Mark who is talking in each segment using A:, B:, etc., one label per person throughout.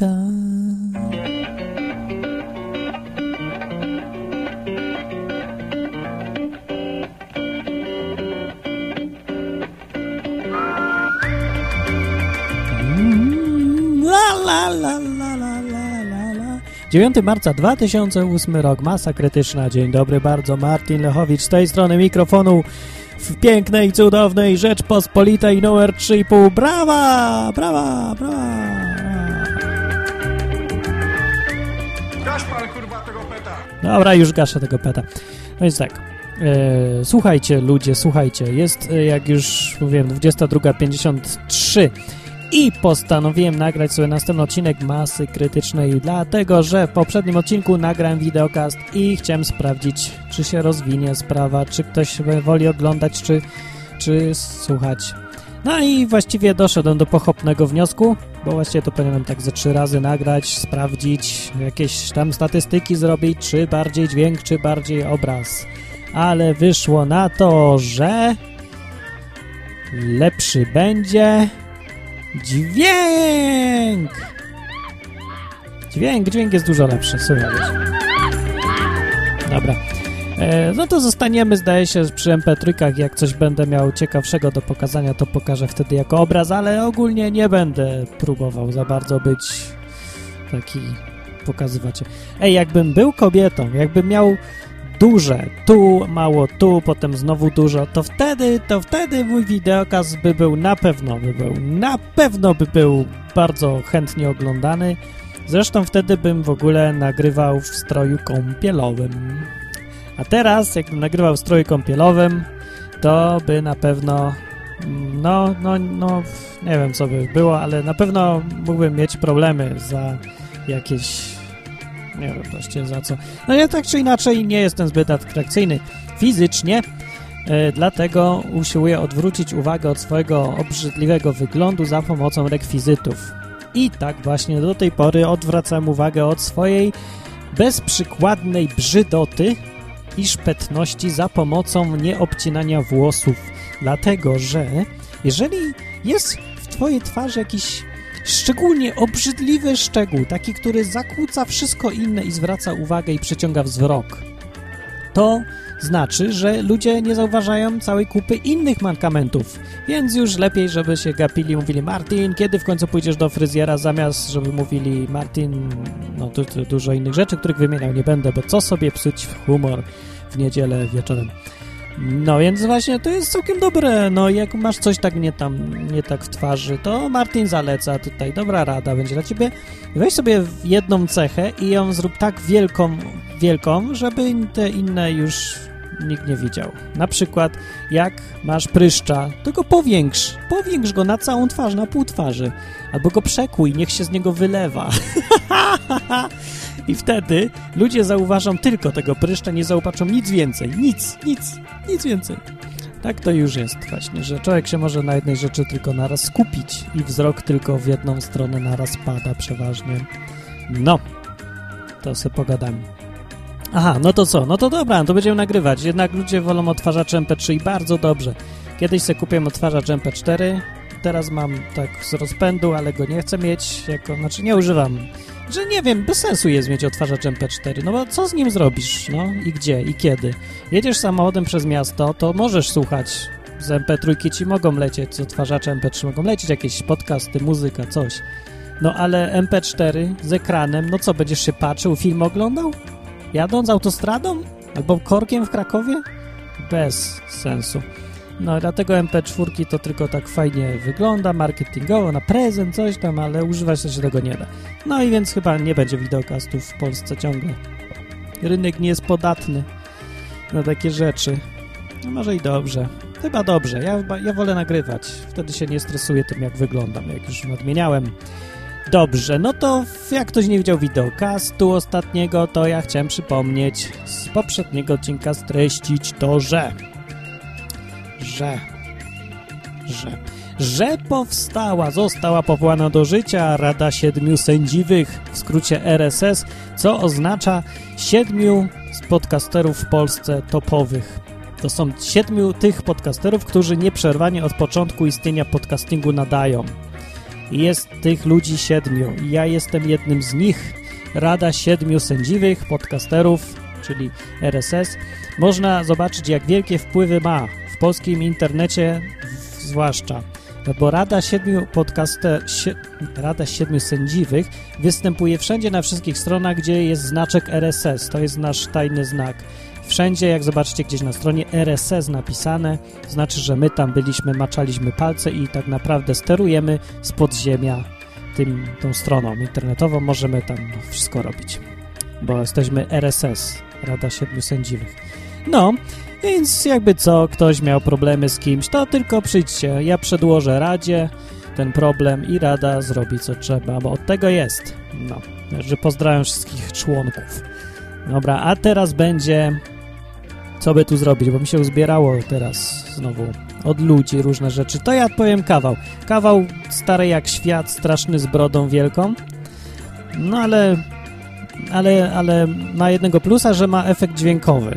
A: 9 marca 2008 rok, masa krytyczna. Dzień dobry bardzo, Martin Lechowicz z tej strony mikrofonu w pięknej, cudownej Rzeczpospolitej numer 3,5. Brawa, brawa, brawa. Dobra, już gaszę tego peta. No więc tak. E, słuchajcie, ludzie, słuchajcie. Jest, e, jak już mówiłem, 22.53 i postanowiłem nagrać sobie następny odcinek Masy Krytycznej, dlatego, że w poprzednim odcinku nagrałem wideokast i chciałem sprawdzić, czy się rozwinie sprawa, czy ktoś woli oglądać, czy, czy słuchać. No i właściwie doszedłem do pochopnego wniosku, bo właściwie to powinienem tak ze trzy razy nagrać, sprawdzić, jakieś tam statystyki zrobić, czy bardziej dźwięk, czy bardziej obraz. Ale wyszło na to, że lepszy będzie dźwięk! Dźwięk, dźwięk jest dużo lepszy, słuchajcie. Dobra. E, no to zostaniemy, zdaje się, przy MP3. Jak coś będę miał ciekawszego do pokazania, to pokażę wtedy jako obraz, ale ogólnie nie będę próbował za bardzo być taki pokazywacie. Ej, jakbym był kobietą, jakbym miał duże, tu mało, tu, potem znowu dużo, to wtedy, to wtedy mój wideokaz by był, na pewno by był, na pewno by był bardzo chętnie oglądany. Zresztą wtedy bym w ogóle nagrywał w stroju kąpielowym. A teraz, jakbym nagrywał w stroju kąpielowym, to by na pewno, no, no, no, nie wiem co by było, ale na pewno mógłbym mieć problemy za jakieś, nie wiem właściwie za co. No ja tak czy inaczej nie jestem zbyt atrakcyjny fizycznie, e, dlatego usiłuję odwrócić uwagę od swojego obrzydliwego wyglądu za pomocą rekwizytów. I tak właśnie do tej pory odwracam uwagę od swojej bezprzykładnej brzydoty i szpetności za pomocą nieobcinania włosów. Dlatego, że jeżeli jest w twojej twarzy jakiś szczególnie obrzydliwy szczegół, taki, który zakłóca wszystko inne i zwraca uwagę i przyciąga wzrok, to znaczy, że ludzie nie zauważają całej kupy innych mankamentów. Więc już lepiej, żeby się gapili, mówili Martin, kiedy w końcu pójdziesz do fryzjera, zamiast żeby mówili Martin, no tu, tu dużo innych rzeczy, których wymieniał nie będę, bo co sobie psuć humor w niedzielę wieczorem. No więc właśnie to jest całkiem dobre. No jak masz coś tak nie tam, nie tak w twarzy, to Martin zaleca tutaj. Dobra rada będzie dla ciebie. Weź sobie jedną cechę i ją zrób tak wielką, wielką, żeby te inne już nikt nie widział. Na przykład jak masz pryszcza, to go powiększ. Powiększ go na całą twarz, na pół twarzy. Albo go przekój, niech się z niego wylewa. I wtedy ludzie zauważą tylko tego pryszcza, nie zobaczą nic więcej. Nic, nic, nic więcej. Tak to już jest właśnie, że człowiek się może na jednej rzeczy tylko naraz skupić i wzrok tylko w jedną stronę naraz pada przeważnie. No, to sobie pogadamy. Aha, no to co? No to dobra, to będziemy nagrywać. Jednak ludzie wolą odtwarzacz MP3 i bardzo dobrze. Kiedyś sobie kupiłem odtwarzacz MP4, teraz mam tak z rozpędu, ale go nie chcę mieć, jako, znaczy nie używam. Że nie wiem, bez sensu jest mieć odtwarzacz MP4, no bo co z nim zrobisz, no i gdzie, i kiedy? Jedziesz samochodem przez miasto, to możesz słuchać z MP3 ci mogą lecieć, z odtwarzacza MP3 mogą lecieć jakieś podcasty, muzyka, coś. No ale MP4 z ekranem, no co, będziesz się patrzył, film oglądał? Jadąc autostradą? Albo korkiem w Krakowie? Bez sensu. No dlatego MP4 to tylko tak fajnie wygląda, marketingowo, na prezent, coś tam, ale używać to się tego nie da. No i więc chyba nie będzie wideokastów w Polsce ciągle. Rynek nie jest podatny na takie rzeczy. No może i dobrze. Chyba dobrze. Ja, ja wolę nagrywać. Wtedy się nie stresuję tym, jak wyglądam, jak już nadmieniałem. Dobrze, no to jak ktoś nie widział wideokastu ostatniego, to ja chciałem przypomnieć z poprzedniego odcinka streścić to, że że że że powstała, została powołana do życia Rada Siedmiu Sędziwych, w skrócie RSS, co oznacza siedmiu z podcasterów w Polsce topowych. To są siedmiu tych podcasterów, którzy nieprzerwanie od początku istnienia podcastingu nadają. Jest tych ludzi siedmiu. I ja jestem jednym z nich. Rada Siedmiu Sędziwych, podcasterów, czyli RSS. Można zobaczyć, jak wielkie wpływy ma w polskim internecie, zwłaszcza. Bo Rada Siedmiu Podcaster, si, Rada Siedmiu Sędziwych występuje wszędzie na wszystkich stronach, gdzie jest znaczek RSS. To jest nasz tajny znak. Wszędzie, jak zobaczycie gdzieś na stronie RSS napisane, znaczy, że my tam byliśmy, maczaliśmy palce i tak naprawdę sterujemy z podziemia tym, tą stroną internetową. Możemy tam wszystko robić, bo jesteśmy RSS, Rada Siedmiu Sędziwych. No, więc jakby co, ktoś miał problemy z kimś, to tylko przyjdźcie. Ja przedłożę Radzie ten problem i Rada zrobi co trzeba, bo od tego jest. No, że pozdrawiam wszystkich członków. Dobra, a teraz będzie co by tu zrobić, bo mi się uzbierało teraz znowu od ludzi różne rzeczy. To ja powiem kawał. Kawał stary jak świat, straszny z brodą wielką. No ale, ale, ale ma jednego plusa, że ma efekt dźwiękowy.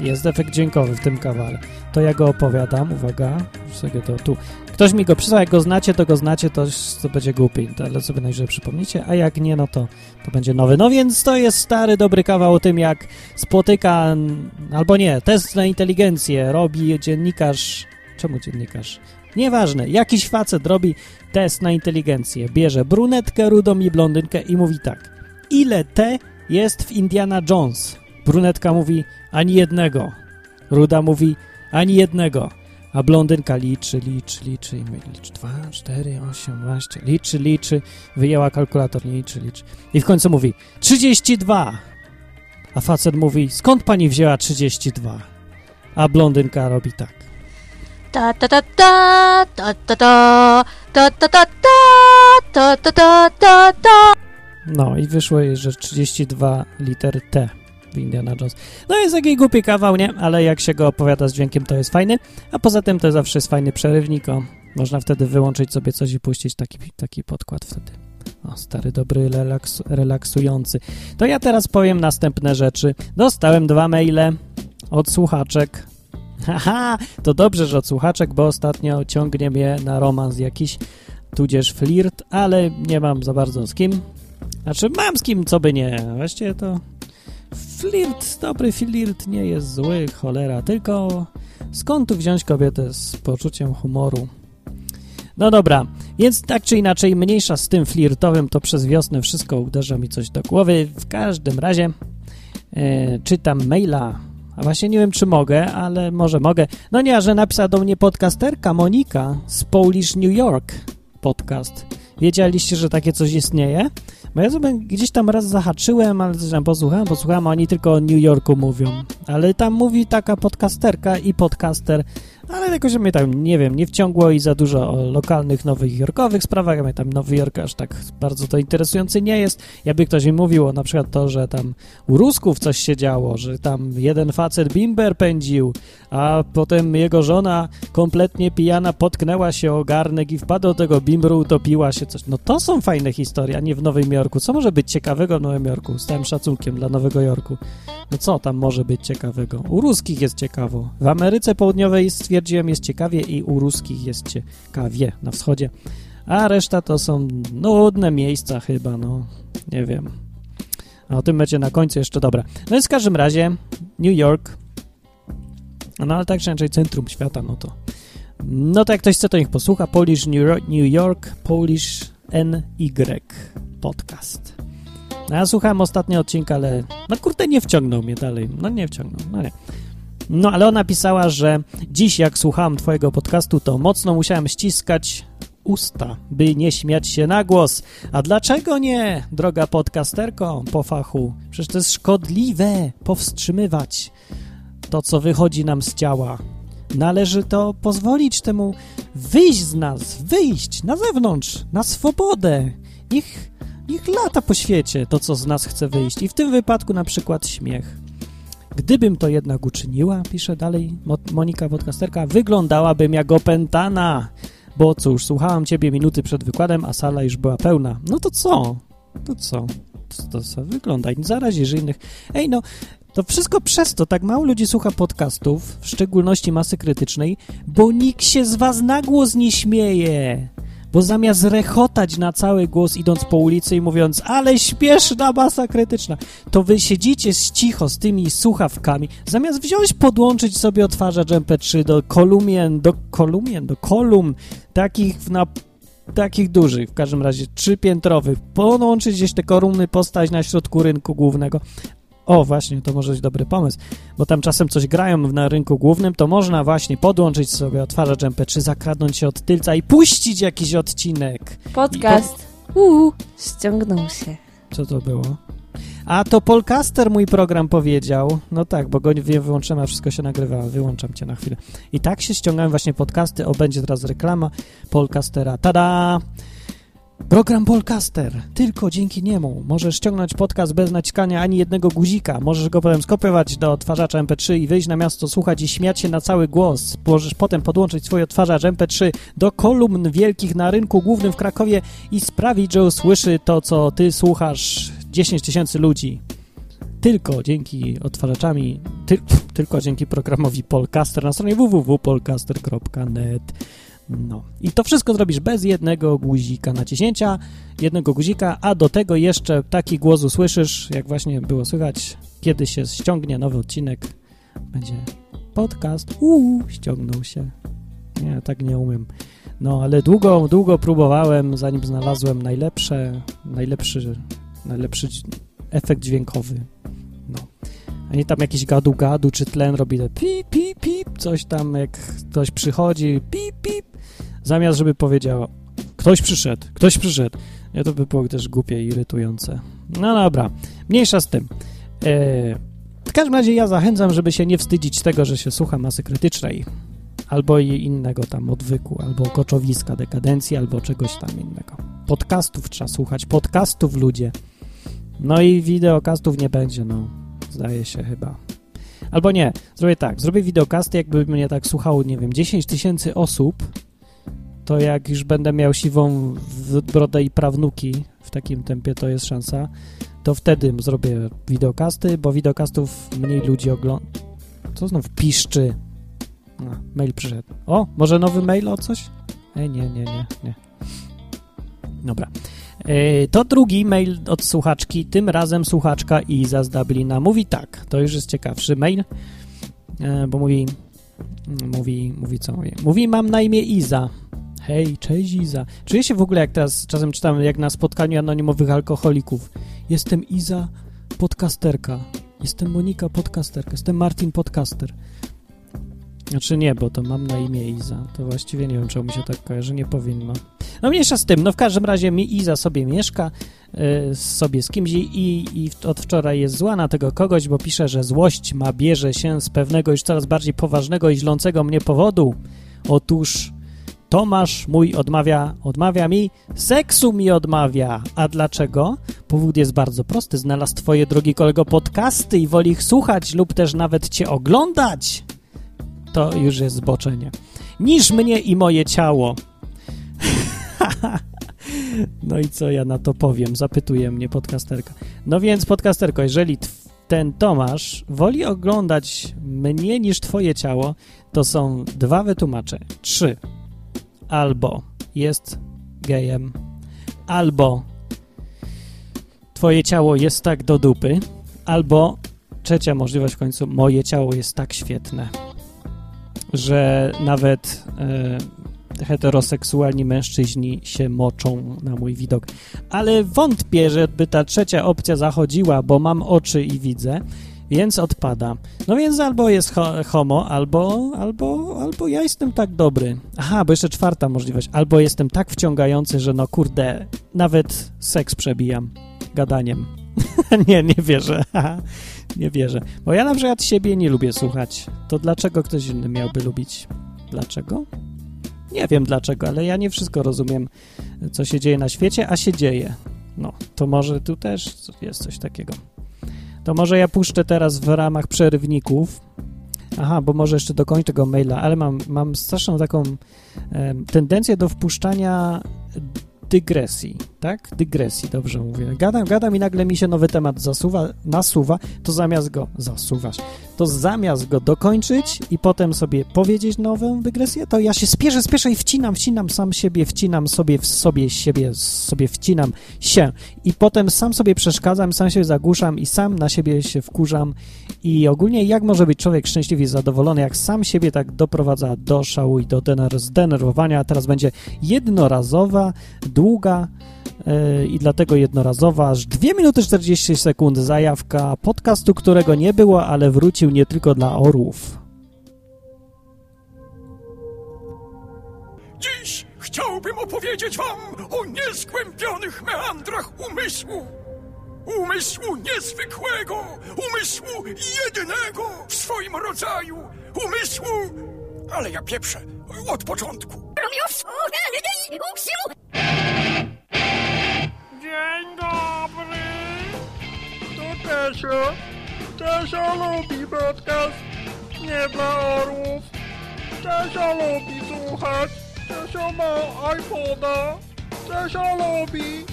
A: Jest efekt dźwiękowy w tym kawale. To ja go opowiadam, uwaga, sobie to tu. Ktoś mi go przysłał, jak go znacie, to go znacie, to, to będzie głupi, ale sobie najwyżej przypomnicie, a jak nie, no to, to będzie nowy. No więc to jest stary, dobry kawał o tym, jak spotyka, albo nie, test na inteligencję robi dziennikarz, czemu dziennikarz? Nieważne, jakiś facet robi test na inteligencję, bierze brunetkę, rudą i blondynkę i mówi tak, ile T jest w Indiana Jones? Brunetka mówi, ani jednego. Ruda mówi, ani jednego. A blondynka liczy, liczy, liczy i mówi, licz 2, 4, 8, 12, liczy, liczy, wyjęła kalkulator, liczy, liczy. I w końcu mówi, 32. A facet mówi, skąd pani wzięła 32? A blondynka robi tak.
B: Ta ta ta ta ta ta ta ta ta ta ta ta ta ta ta
A: No i wyszło jej, że 32 liter T w Indiana Jones. No jest taki głupi kawał, nie? Ale jak się go opowiada z dźwiękiem, to jest fajny. A poza tym to zawsze jest fajny przerywnik. O, można wtedy wyłączyć sobie coś i puścić taki, taki podkład wtedy. O, stary, dobry, relaks, relaksujący. To ja teraz powiem następne rzeczy. Dostałem dwa maile od słuchaczek. Haha, to dobrze, że od słuchaczek, bo ostatnio ciągnie mnie na romans jakiś, tudzież flirt, ale nie mam za bardzo z kim. Znaczy, mam z kim, co by nie. Właściwie to Flirt, dobry flirt nie jest zły, cholera, tylko skąd tu wziąć kobietę z poczuciem humoru? No dobra, więc tak czy inaczej, mniejsza z tym flirtowym, to przez wiosnę wszystko uderza mi coś do głowy. W każdym razie e, czytam maila, a właśnie nie wiem, czy mogę, ale może mogę. No nie, że napisała do mnie podcasterka Monika z Polish New York podcast. Wiedzieliście, że takie coś istnieje? Bo ja sobie gdzieś tam raz zahaczyłem, ale tam posłuchałem, posłuchałem, a oni tylko o New Yorku mówią. Ale tam mówi taka podcasterka i podcaster, ale jakoś mnie tam, nie wiem, nie wciągło i za dużo o lokalnych, nowych jorkowych sprawach. Ja mnie tam Nowy Jork aż tak bardzo to interesujący nie jest. Jakby ktoś mi mówił o na przykład to, że tam u Rusków coś się działo, że tam jeden facet bimber pędził, a potem jego żona kompletnie pijana potknęła się o garnek i wpadła do tego bimbru, utopiła się coś. No to są fajne historie, a nie w Nowym Jorku. Co może być ciekawego w Nowym Jorku? Z całym szacunkiem dla Nowego Jorku. No co tam może być ciekawego? U ruskich jest ciekawo. W Ameryce Południowej stwierdziłem jest ciekawie i u ruskich jest ciekawie na wschodzie. A reszta to są nudne miejsca chyba, no. Nie wiem. A o tym będzie na końcu jeszcze dobra. No więc w każdym razie New York. No ale tak czy inaczej centrum świata, no to no to jak ktoś chce, to niech posłucha. Polish New York, Polish NY podcast. No ja słuchałem ostatnio odcinka, ale no kurde nie wciągnął mnie dalej. No nie wciągnął, no nie. No ale ona pisała, że dziś jak słuchałam twojego podcastu, to mocno musiałem ściskać usta, by nie śmiać się na głos. A dlaczego nie, droga podcasterko po fachu? Przecież to jest szkodliwe powstrzymywać to, co wychodzi nam z ciała. Należy to pozwolić temu wyjść z nas, wyjść na zewnątrz, na swobodę. Niech, niech lata po świecie to, co z nas chce wyjść. I w tym wypadku na przykład śmiech. Gdybym to jednak uczyniła, pisze dalej Monika Podcasterka, wyglądałabym jak opętana. Bo cóż, słuchałam ciebie minuty przed wykładem, a sala już była pełna. No to co? To co? To, co? Wygląda i zarazisz innych. Ej, no, to wszystko przez to tak mało ludzi słucha podcastów, w szczególności masy krytycznej, bo nikt się z was na głos nie śmieje. Bo zamiast rechotać na cały głos idąc po ulicy i mówiąc, ale śmieszna masa krytyczna, to wy siedzicie z cicho z tymi słuchawkami, zamiast wziąć, podłączyć sobie odtwarzacz MP3 do kolumien, do kolumien, do kolumn, takich na takich dużych, w każdym razie trzypiętrowych, podłączyć gdzieś te kolumny, postać na środku rynku głównego. O, właśnie, to może być dobry pomysł, bo tam czasem coś grają na rynku głównym, to można właśnie podłączyć sobie odtwarzacz MP3, zakradnąć się od tylca i puścić jakiś odcinek.
C: Podcast. Uuu, ściągnął się.
A: Co to było? A to Polcaster mój program powiedział. No tak, bo go nie wyłączyłem, a wszystko się nagrywa. Wyłączam cię na chwilę. I tak się ściągałem właśnie podcasty. O, będzie teraz reklama Polcastera. Tada! Program Polcaster. Tylko dzięki niemu możesz ściągnąć podcast bez naciskania ani jednego guzika. Możesz go potem skopiować do odtwarzacza MP3 i wyjść na miasto, słuchać i śmiać się na cały głos. Możesz potem podłączyć swój odtwarzacz MP3 do kolumn wielkich na rynku głównym w Krakowie i sprawić, że usłyszy to, co ty słuchasz 10 tysięcy ludzi. Tylko dzięki odtwarzaczami, ty, tylko dzięki programowi Polcaster na stronie www.polcaster.net. No. I to wszystko zrobisz bez jednego guzika naciśnięcia, jednego guzika, a do tego jeszcze taki głos usłyszysz, jak właśnie było słychać, kiedy się ściągnie nowy odcinek, będzie podcast. Uuu, ściągnął się. Nie, tak nie umiem. No, ale długo, długo próbowałem, zanim znalazłem najlepsze, najlepszy, najlepszy efekt dźwiękowy. No. A nie tam jakiś gadu-gadu, czy tlen robi te pip, pip, pip, coś tam, jak ktoś przychodzi, pip, pip, zamiast żeby powiedział ktoś przyszedł, ktoś przyszedł. To by było też głupie i irytujące. No dobra, mniejsza z tym. E, w każdym razie ja zachęcam, żeby się nie wstydzić tego, że się słucha masy krytycznej, albo i innego tam odwyku, albo koczowiska, dekadencji, albo czegoś tam innego. Podcastów trzeba słuchać, podcastów ludzie. No i wideokastów nie będzie, no, zdaje się chyba. Albo nie, zrobię tak, zrobię wideokasty, jakby mnie tak słuchało, nie wiem, 10 tysięcy osób, to jak już będę miał siwą brodę i prawnuki w takim tempie, to jest szansa, to wtedy zrobię wideokasty, bo wideokastów mniej ludzi ogląda. Co znów piszczy? A, mail przyszedł. O, może nowy mail o coś? Ej, nie, nie, nie, nie. Dobra. E, To drugi mail od słuchaczki, tym razem słuchaczka Iza z Dublina. Mówi tak, to już jest ciekawszy mail, e, bo mówi, mówi, mówi co mówi? Mówi, mam na imię Iza. Hej, cześć Iza. Czuję się w ogóle, jak teraz czasem czytam, jak na spotkaniu anonimowych alkoholików. Jestem Iza, podcasterka. Jestem Monika, podcasterka. Jestem Martin, podcaster. Znaczy nie, bo to mam na imię Iza. To właściwie nie wiem, czemu mi się tak kojarzy, nie powinno. No mniejsza z tym, no w każdym razie mi Iza sobie mieszka, y, sobie z kimś i, i od wczoraj jest zła na tego kogoś, bo pisze, że złość ma bierze się z pewnego już coraz bardziej poważnego i źlącego mnie powodu. Otóż Tomasz mój odmawia, odmawia mi, seksu mi odmawia. A dlaczego? Powód jest bardzo prosty. Znalazł twoje, drogi kolego, podcasty i woli ich słuchać lub też nawet cię oglądać. To już jest zboczenie. Niż mnie i moje ciało. no i co ja na to powiem? Zapytuje mnie podcasterka. No więc, podcasterko, jeżeli ten Tomasz woli oglądać mnie niż twoje ciało, to są dwa wytłumaczenia. Trzy. Albo jest gejem, albo twoje ciało jest tak do dupy, albo trzecia możliwość w końcu, moje ciało jest tak świetne, że nawet e, heteroseksualni mężczyźni się moczą na mój widok. Ale wątpię, żeby ta trzecia opcja zachodziła, bo mam oczy i widzę, więc odpada. No więc albo jest ho homo, albo, albo, albo ja jestem tak dobry. Aha, bo jeszcze czwarta możliwość. Albo jestem tak wciągający, że no kurde, nawet seks przebijam gadaniem. nie, nie wierzę. nie wierzę. Bo ja na przykład siebie nie lubię słuchać. To dlaczego ktoś inny miałby lubić? Dlaczego? Nie wiem dlaczego, ale ja nie wszystko rozumiem, co się dzieje na świecie, a się dzieje. No, to może tu też jest coś takiego. To może ja puszczę teraz w ramach przerywników. Aha, bo może jeszcze dokończę tego maila, ale mam, mam straszną taką em, tendencję do wpuszczania dygresji. tak? Dygresji, dobrze mówię. Gadam, gadam i nagle mi się nowy temat zasuwa, nasuwa, to zamiast go, zasuwasz, to zamiast go dokończyć i potem sobie powiedzieć nową dygresję, to ja się spieszę, spieszę i wcinam, wcinam sam siebie, wcinam sobie w sobie siebie, sobie wcinam się i potem sam sobie przeszkadzam, sam się zagłuszam i sam na siebie się wkurzam i ogólnie jak może być człowiek szczęśliwy i zadowolony, jak sam siebie tak doprowadza do szału i do dener- zdenerwowania, a teraz będzie jednorazowa, długa yy, i dlatego jednorazowa, aż 2 minuty 40 sekund zajawka podcastu, którego nie było, ale wrócił nie tylko dla orłów.
D: Dziś chciałbym opowiedzieć wam o nieskłębionych meandrach umysłu. Umysłu niezwykłego, umysłu jedynego w swoim rodzaju, umysłu... Ale ja pieprzę, od początku. Dzień dobry. To Tesio. Tesio lubi podcast. Nie dla orłów. Tesio lubi słuchać. Tesio ma iPoda. Tesio lubi.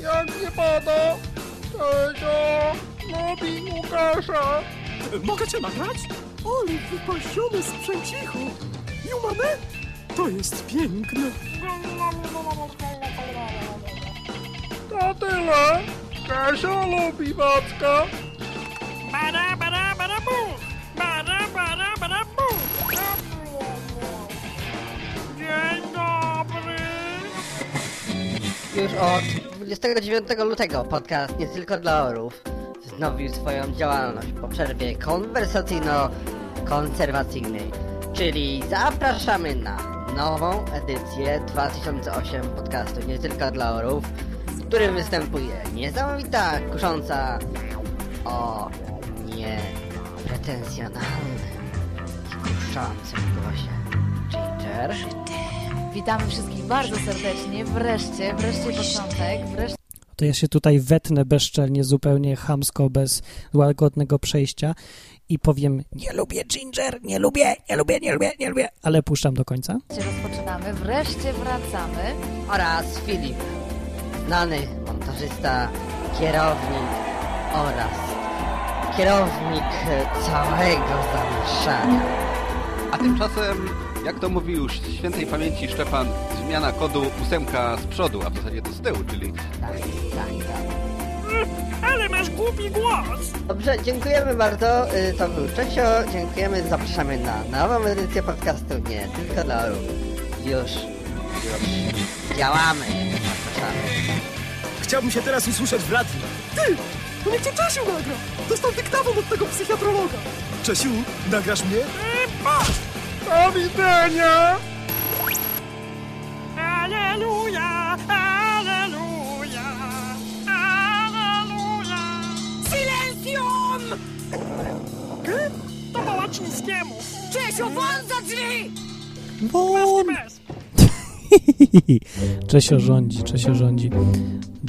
D: Jak nie pada. Tesio lubi Łukasza.
E: Mogę cię nagrać? Ale wypasiony sprzęcichu! Jumane? To jest piękne!
D: To tyle. Tesio lubi Wacka.
E: Bara, bara, bara, bu! Bara, bara, bara, bu! Dzień dobry!
F: Już od 29 lutego podcast Nie Tylko dla Orów wznowił swoją działalność po przerwie konwersacyjno-konserwacyjnej, czyli zapraszamy na nową edycję 2008 podcastu Nie Tylko dla Orów, w którym występuje niesamowita, kusząca o nie pretensjonalnym i kuszącym głosie Ginger.
G: Witamy wszystkich bardzo serdecznie. Wreszcie, wreszcie początek, wreszcie
A: To ja się tutaj wetnę bezczelnie, zupełnie chamsko, bez łagodnego przejścia i powiem nie lubię Ginger, nie lubię, nie lubię, nie lubię, nie lubię, ale puszczam do końca.
G: rozpoczynamy, wreszcie wracamy.
F: oraz Filip, znany montażysta, kierownik oraz kierownik całego zamieszania.
H: A tymczasem, jak to mówi już świętej pamięci Szczepan, zmiana kodu ósemka z przodu, a w zasadzie to z tyłu, czyli
F: Tak, tak, tak.
E: Ale masz głupi głos!
F: Dobrze, dziękujemy bardzo. Y, To był Czesio. Dziękujemy. Zapraszamy na nową edycję podcastu. Nie tylko dla orów. Już, już działamy. Zapraszamy.
E: Chciałbym się teraz usłyszeć w radiu. Ty! To niech cię Czesiu nagra! Dostał dyktafon od tego psychiatrologa. Czesiu, nagrasz mnie?
D: Do widzenia.
E: Aleluja! Aleluja! To Bałaczyńskiemu! Czesiu, won za drzwi!
A: Won! Czesio rządzi, Czesio rządzi.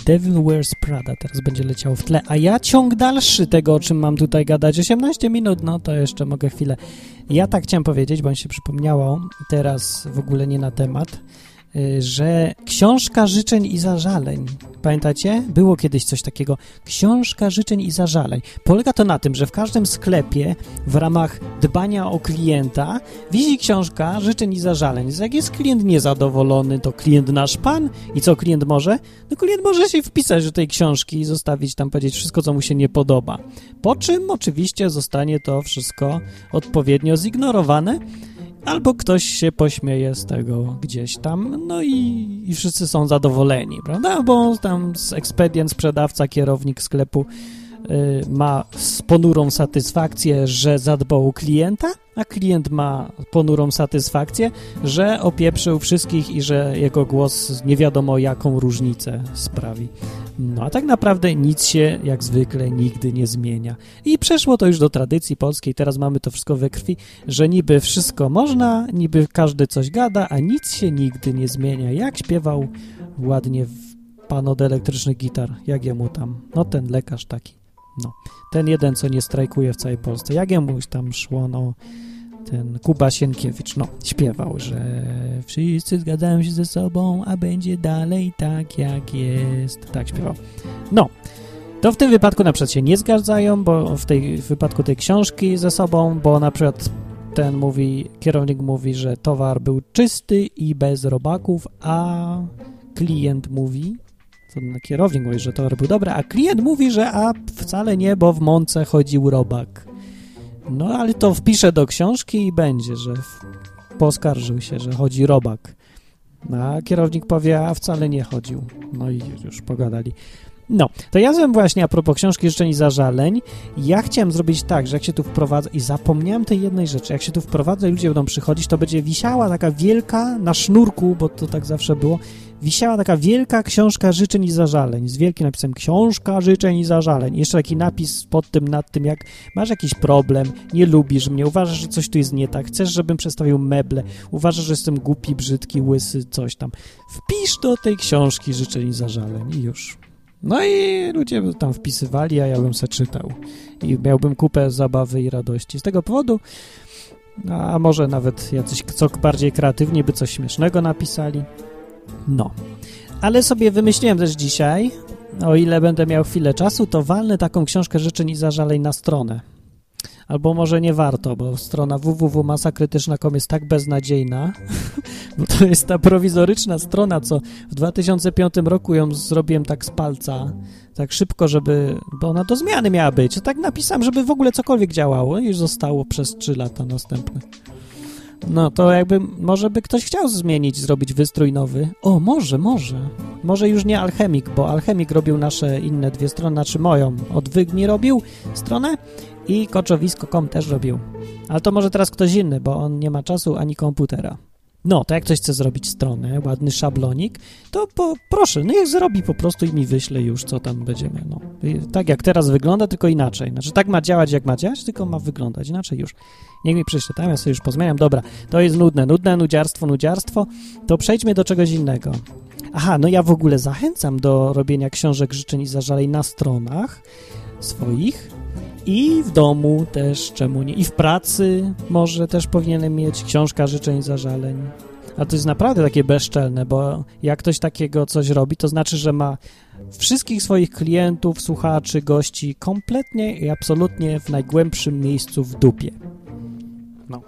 A: Devil Wears Prada teraz będzie leciało w tle, a ja ciąg dalszy tego, o czym mam tutaj gadać. 18 minut, no to jeszcze mogę chwilę. Ja tak chciałem powiedzieć, bo mi się przypomniało, teraz w ogóle nie na temat, że książka życzeń i zażaleń, pamiętacie? Było kiedyś coś takiego, książka życzeń i zażaleń. Polega to na tym, że w każdym sklepie w ramach dbania o klienta wisi książka życzeń i zażaleń. Jak jest klient niezadowolony, to klient nasz pan i co klient może? No klient może się wpisać do tej książki i zostawić tam powiedzieć wszystko, co mu się nie podoba. Po czym oczywiście zostanie to wszystko odpowiednio zignorowane, albo ktoś się pośmieje z tego gdzieś tam, no i, i wszyscy są zadowoleni, prawda? Bo tam z ekspedient, sprzedawca, kierownik sklepu ma z ponurą satysfakcję, że zadbał o klienta, a klient ma ponurą satysfakcję, że opieprzył wszystkich i że jego głos nie wiadomo jaką różnicę sprawi. No a tak naprawdę nic się jak zwykle nigdy nie zmienia. I przeszło to już do tradycji polskiej, teraz mamy to wszystko we krwi, że niby wszystko można, niby każdy coś gada, a nic się nigdy nie zmienia. Jak śpiewał ładnie pan od elektrycznych gitar, jak jemu tam, no ten lekarz taki, no. Ten jeden, co nie strajkuje w całej Polsce, jak jemu tam szło, no ten Kuba Sienkiewicz, no, śpiewał, że wszyscy zgadzają się ze sobą, a będzie dalej tak, jak jest. Tak śpiewał. No, to w tym wypadku na przykład się nie zgadzają, bo w, tej, w wypadku tej książki ze sobą, bo na przykład ten mówi, kierownik mówi, że towar był czysty i bez robaków, a klient mówi, to kierownik mówi, że towar był dobry, a klient mówi, że a wcale nie, bo w mące chodził robak. No ale to wpisze do książki i będzie, że poskarżył się, że chodzi robak. A kierownik powie, a wcale nie chodził. No i już pogadali. No, to ja bym właśnie a propos książki życzeń i zażaleń, ja chciałem zrobić tak, że jak się tu wprowadzę i zapomniałem tej jednej rzeczy, jak się tu wprowadzę i ludzie będą przychodzić, to będzie wisiała taka wielka, na sznurku, bo to tak zawsze było, wisiała taka wielka książka życzeń i zażaleń, z wielkim napisem książka życzeń i zażaleń. Jeszcze taki napis pod tym, nad tym, jak masz jakiś problem, nie lubisz mnie, uważasz, że coś tu jest nie tak, chcesz, żebym przestawił meble, uważasz, że jestem głupi, brzydki, łysy, coś tam. Wpisz do tej książki życzeń i zażaleń i już. No i ludzie by tam wpisywali, a ja bym se czytał. I miałbym kupę zabawy i radości. Z tego powodu, a może nawet jacyś co bardziej kreatywni by coś śmiesznego napisali. No. Ale sobie wymyśliłem też dzisiaj, o ile będę miał chwilę czasu, to walnę taką książkę życzeń i zażaleń na stronę. Albo może nie warto, bo strona www.masakrytyczna.com jest tak beznadziejna, bo to jest ta prowizoryczna strona, co w 2005 roku ją zrobiłem tak z palca, tak szybko, żeby, bo ona do zmiany miała być. Tak napisałem, żeby w ogóle cokolwiek działało i zostało przez 3 lata następne. No to jakby, może by ktoś chciał zmienić, zrobić wystrój nowy. O, może, może. Może już nie Alchemik, bo Alchemik robił nasze inne dwie strony, znaczy moją. Odwyk mi robił stronę i koczowisko.com też robił. Ale to może teraz ktoś inny, bo on nie ma czasu ani komputera. No, to jak ktoś chce zrobić stronę, ładny szablonik, to po, proszę, no niech zrobi po prostu i mi wyśle już, co tam będziemy, no. Tak jak teraz wygląda, tylko inaczej. Znaczy tak ma działać, jak ma działać, tylko ma wyglądać inaczej już. Niech mi przyśle, tam ja sobie już pozmieniam. Dobra, to jest nudne, nudne, nudziarstwo, nudziarstwo. To przejdźmy do czegoś innego. Aha, no ja w ogóle zachęcam do robienia książek życzeń i zażaleń na stronach swoich i w domu też, czemu nie? I w pracy może też powinienem mieć książka życzeń zażaleń. A to jest naprawdę takie bezczelne, bo jak ktoś takiego coś robi, to znaczy, że ma wszystkich swoich klientów, słuchaczy, gości kompletnie i absolutnie w najgłębszym miejscu w dupie. No.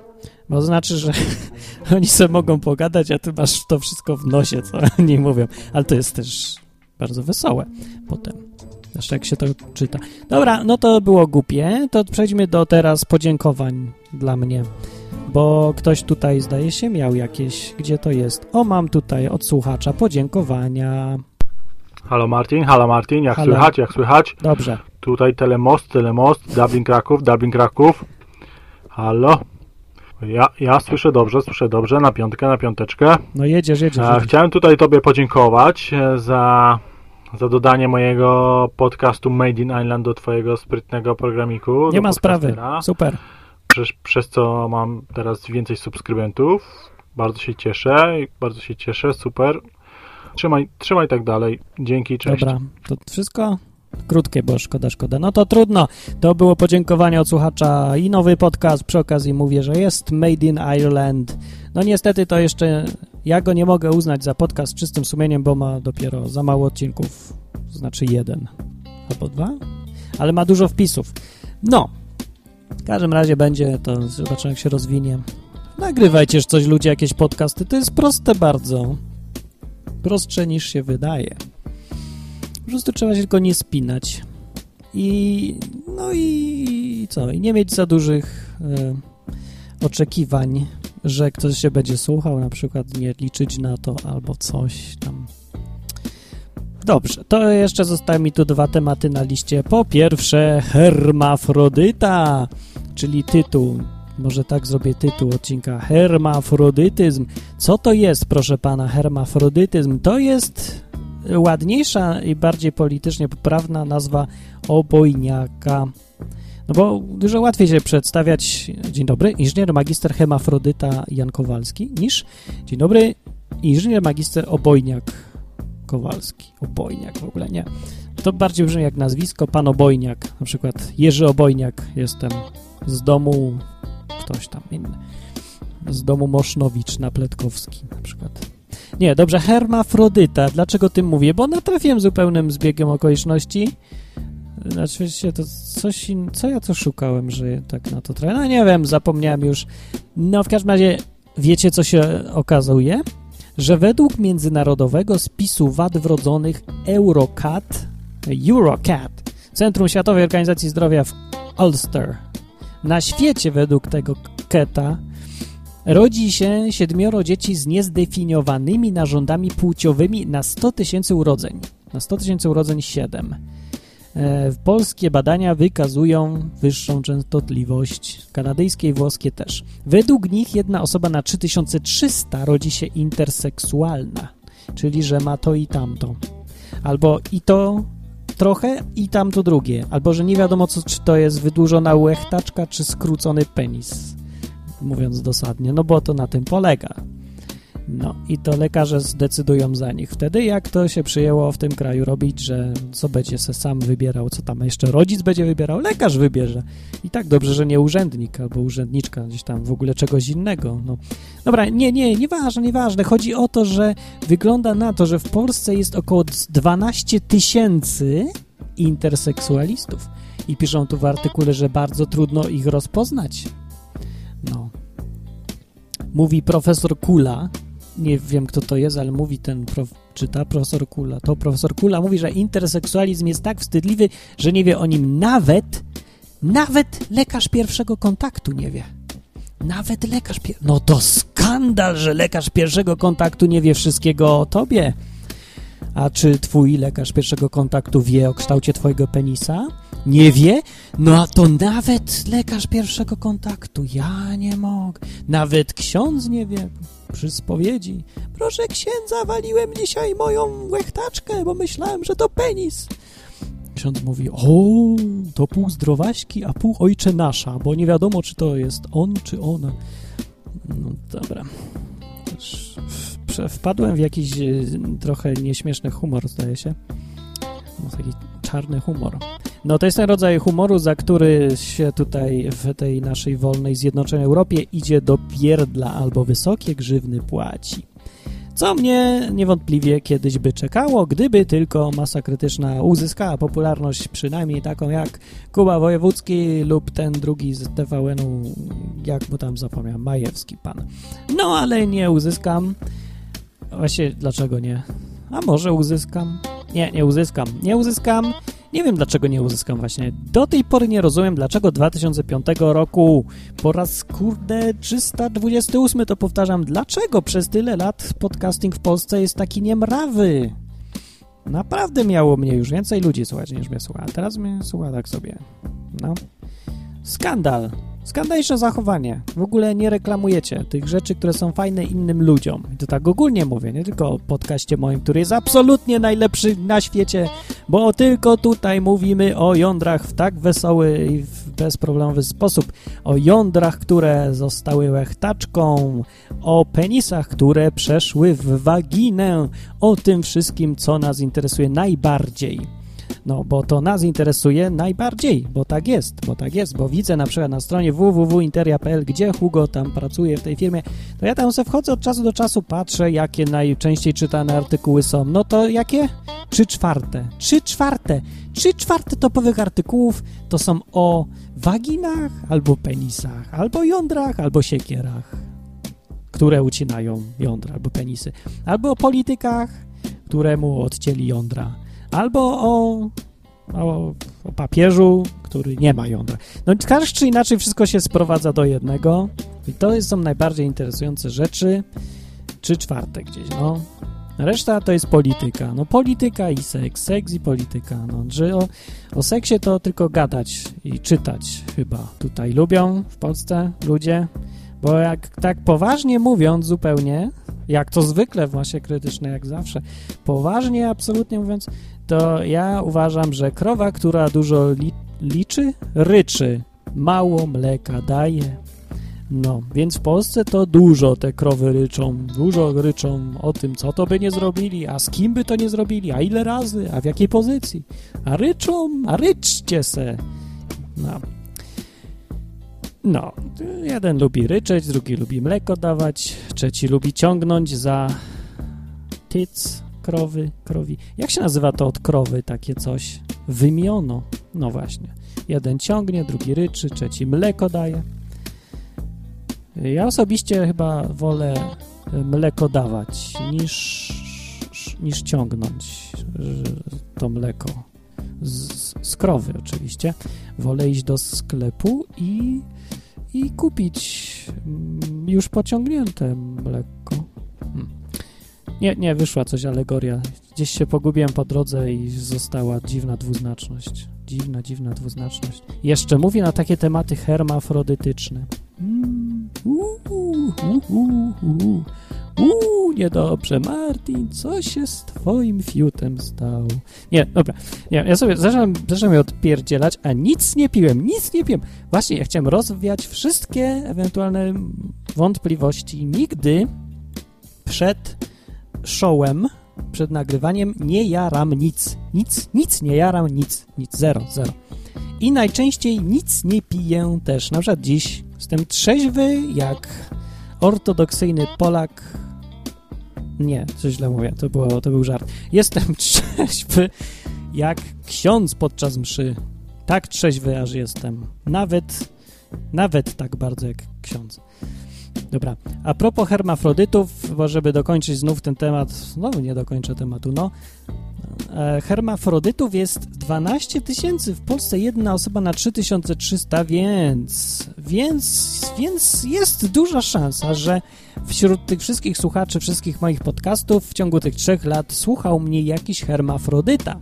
A: Bo to znaczy, że oni sobie mogą pogadać, a ty masz to wszystko w nosie, co oni mówią. Ale to jest też bardzo wesołe potem. Zresztą jak się to czyta. Dobra, no to było głupie. To przejdźmy do teraz podziękowań dla mnie. Bo ktoś tutaj, zdaje się, miał jakieś... Gdzie to jest? O, mam tutaj od słuchacza podziękowania.
I: Halo Martin, halo Martin, jak
A: Halo.
I: słychać, jak słychać?
A: Dobrze.
I: Tutaj Telemost, Telemost, Dublin Kraków, Dublin Kraków. Halo? Ja, ja słyszę dobrze, słyszę dobrze, na piątkę, na piąteczkę.
A: No jedziesz, jedziesz.
I: E,
A: jedziesz.
I: chciałem tutaj Tobie podziękować e, za, za dodanie mojego podcastu Made in Island do Twojego sprytnego programiku.
A: Nie ma sprawy. Super.
I: Przez, przez co mam teraz więcej subskrybentów. Bardzo się cieszę, bardzo się cieszę, super. Trzymaj, trzymaj tak dalej. Dzięki, cześć.
A: Dobra, to wszystko? Krótkie, bo szkoda, szkoda. No to trudno. To było podziękowanie od słuchacza i nowy podcast. Przy okazji mówię, że jest Made in Ireland. No niestety to jeszcze ja go nie mogę uznać za podcast czystym sumieniem, bo ma dopiero za mało odcinków. Znaczy jeden albo dwa, ale ma dużo wpisów. No, w każdym razie będzie, to zobaczymy jak się rozwinie. Nagrywajcie coś ludzie, jakieś podcasty. To jest proste bardzo. Prostsze niż się wydaje. Po prostu trzeba się tylko nie spinać. I no i co? I nie mieć za dużych e, oczekiwań, że ktoś się będzie słuchał, na przykład nie liczyć na to albo coś tam. Dobrze, to jeszcze zostały mi tu dwa tematy na liście. Po pierwsze, hermafrodyta, czyli tytuł. Może tak zrobię tytuł odcinka. Hermafrodytyzm. Co to jest, proszę pana, hermafrodytyzm? To jest ładniejsza i bardziej politycznie poprawna nazwa obojniaka. No bo dużo łatwiej się przedstawiać, dzień dobry, inżynier magister hemafrodyta Jan Kowalski, niż dzień dobry, inżynier magister obojniak Kowalski. Obojniak w ogóle nie. To bardziej brzmi jak nazwisko, pan Obojniak, na przykład Jerzy Obojniak, jestem z domu ktoś tam inny. Z domu Mosznowicz na Pletkowski na przykład. Nie, dobrze, hermafrodyta. Dlaczego tym mówię? Bo natrafiłem zupełnym zbiegiem okoliczności. Znaczy się to coś in... Co ja to szukałem, że tak na to trochę... No nie wiem, zapomniałem już. No w każdym razie wiecie, co się okazuje? Że według międzynarodowego spisu wad wrodzonych Eurocat, Eurocat, Centrum Światowej Organizacji Zdrowia w Ulster, na świecie według tego KETA rodzi się siedmioro dzieci z niezdefiniowanymi narządami płciowymi na 100 tysięcy urodzeń. Na 100 tysięcy urodzeń 7. E, polskie badania wykazują wyższą częstotliwość, kanadyjskie i włoskie też. Według nich jedna osoba na 3300 rodzi się interseksualna, czyli że ma to i tamto. Albo i to trochę i tamto drugie, albo że nie wiadomo co, czy to jest wydłużona łechtaczka, czy skrócony penis, mówiąc dosadnie, no bo to na tym polega. No i to lekarze zdecydują za nich. Wtedy jak to się przyjęło w tym kraju robić, że co będzie se sam wybierał, co tam jeszcze rodzic będzie wybierał, lekarz wybierze. I tak dobrze, że nie urzędnik albo urzędniczka, gdzieś tam w ogóle czegoś innego. No. Dobra, nie, nie, nieważne, nieważne. Chodzi o to, że wygląda na to, że w Polsce jest około 12 tysięcy interseksualistów. I piszą tu w artykule, że bardzo trudno ich rozpoznać. No. Mówi profesor Kula, nie wiem kto to jest, ale mówi ten, prof, czyta profesor Kula. To profesor Kula mówi, że interseksualizm jest tak wstydliwy, że nie wie o nim nawet, nawet lekarz pierwszego kontaktu nie wie. Nawet lekarz pier... No to skandal, że lekarz pierwszego kontaktu nie wie wszystkiego o tobie. A czy twój lekarz pierwszego kontaktu wie o kształcie twojego penisa? Nie wie? No a to nawet lekarz pierwszego kontaktu. Ja nie mogę. Nawet ksiądz nie wie przy spowiedzi. Proszę księdza, waliłem dzisiaj moją łechtaczkę, bo myślałem, że to penis. Ksiądz mówi, o, to pół zdrowaśki, a pół ojcze nasza, bo nie wiadomo, czy to jest on, czy ona. No dobra. Wpadłem w jakiś trochę nieśmieszny humor, zdaje się. No, taki czarny humor. No to jest ten rodzaj humoru, za który się tutaj w tej naszej wolnej, zjednoczonej Europie idzie do pierdla albo wysokie grzywny płaci. Co mnie niewątpliwie kiedyś by czekało, gdyby tylko masa krytyczna uzyskała popularność, przynajmniej taką jak Kuba Wojewódzki lub ten drugi z TVN-u, jak mu tam zapomniałem, Majewski pan. No ale nie uzyskam. Właśnie dlaczego nie? A może uzyskam? Nie, nie uzyskam. Nie uzyskam. Nie wiem, dlaczego nie uzyskam właśnie. Do tej pory nie rozumiem, dlaczego 2005 roku po raz, kurde, 328 to powtarzam, dlaczego przez tyle lat podcasting w Polsce jest taki niemrawy? Naprawdę miało mnie już więcej ludzi słuchać niż mnie słucha, a teraz mnie słucha tak sobie. No. Skandal. Skandaliczne zachowanie. W ogóle nie reklamujecie tych rzeczy, które są fajne innym ludziom. I to tak ogólnie mówię, nie tylko o podcaście moim, który jest absolutnie najlepszy na świecie, bo tylko tutaj mówimy o jądrach w tak wesoły i bezproblemowy sposób. O jądrach, które zostały łechtaczką, o penisach, które przeszły w waginę, o tym wszystkim, co nas interesuje najbardziej. No, bo to nas interesuje najbardziej, bo tak jest, bo tak jest, bo widzę na przykład na stronie www.interia.pl, gdzie Hugo tam pracuje w tej firmie, to ja tam sobie wchodzę od czasu do czasu, patrzę, jakie najczęściej czytane artykuły są. No to jakie? Trzy czwarte. Trzy czwarte. Trzy czwarte topowych artykułów to są o waginach, albo penisach, albo jądrach, albo siekierach, które ucinają jądra albo penisy, albo o politykach, któremu odcięli jądra albo o, o, o, papieżu, który nie ma jądra. No tak czy inaczej wszystko się sprowadza do jednego i to są najbardziej interesujące rzeczy, czy czwarte gdzieś, no. Reszta to jest polityka. No polityka i seks, seks i polityka. No, że o, o seksie to tylko gadać i czytać chyba tutaj lubią w Polsce ludzie, bo jak tak poważnie mówiąc zupełnie, jak to zwykle w masie krytycznej, jak zawsze, poważnie, absolutnie mówiąc, to ja uważam, że krowa, która dużo li liczy, ryczy, mało mleka daje. No, więc w Polsce to dużo te krowy ryczą, dużo ryczą o tym, co to by nie zrobili, a z kim by to nie zrobili, a ile razy, a w jakiej pozycji. A ryczą, a ryczcie se. No. No, jeden lubi ryczeć, drugi lubi mleko dawać, trzeci lubi ciągnąć za tyc krowy, krowi. Jak się nazywa to od krowy takie coś? Wymiono. No właśnie. Jeden ciągnie, drugi ryczy, trzeci mleko daje. Ja osobiście chyba wolę mleko dawać niż, niż ciągnąć y, to mleko z, z krowy oczywiście. Wolę iść do sklepu i, i kupić mm, już pociągnięte mleko. Nie, nie, wyszła coś alegoria. Gdzieś się pogubiłem po drodze i została dziwna dwuznaczność. Dziwna, dziwna dwuznaczność. Jeszcze mówi na takie tematy hermafrodytyczne. Mm, uuu, uuu, uuu. Uuu, niedobrze, Martin, co się z twoim fiutem stało? Nie, dobra, nie, ja sobie zacząłem, zacząłem je odpierdzielać, a nic nie piłem, nic nie piłem. Właśnie, ja chciałem rozwiać wszystkie ewentualne wątpliwości. Nigdy przed showem, przed nagrywaniem nie jaram nic. Nic, nic nie jaram, nic, nic, zero, zero. I najczęściej nic nie piję też. Na przykład dziś jestem trzeźwy jak ortodoksyjny Polak. Nie, coś źle mówię, to, było, to był żart. Jestem trzeźwy jak ksiądz podczas mszy. Tak trzeźwy aż jestem. Nawet, nawet tak bardzo jak ksiądz. Dobra, a propos hermafrodytów, bo żeby dokończyć znów ten temat, znowu nie dokończę tematu, no. E, hermafrodytów jest 12 tysięcy, w Polsce jedna osoba na 3300, więc, więc, więc jest duża szansa, że wśród tych wszystkich słuchaczy, wszystkich moich podcastów w ciągu tych trzech lat słuchał mnie jakiś hermafrodyta.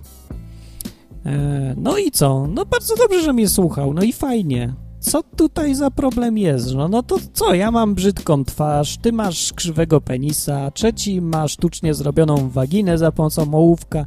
A: E, no i co? No bardzo dobrze, że mnie słuchał, no i fajnie co tutaj za problem jest? No, no to co, ja mam brzydką twarz, ty masz krzywego penisa, trzeci ma sztucznie zrobioną waginę za pomocą ołówka,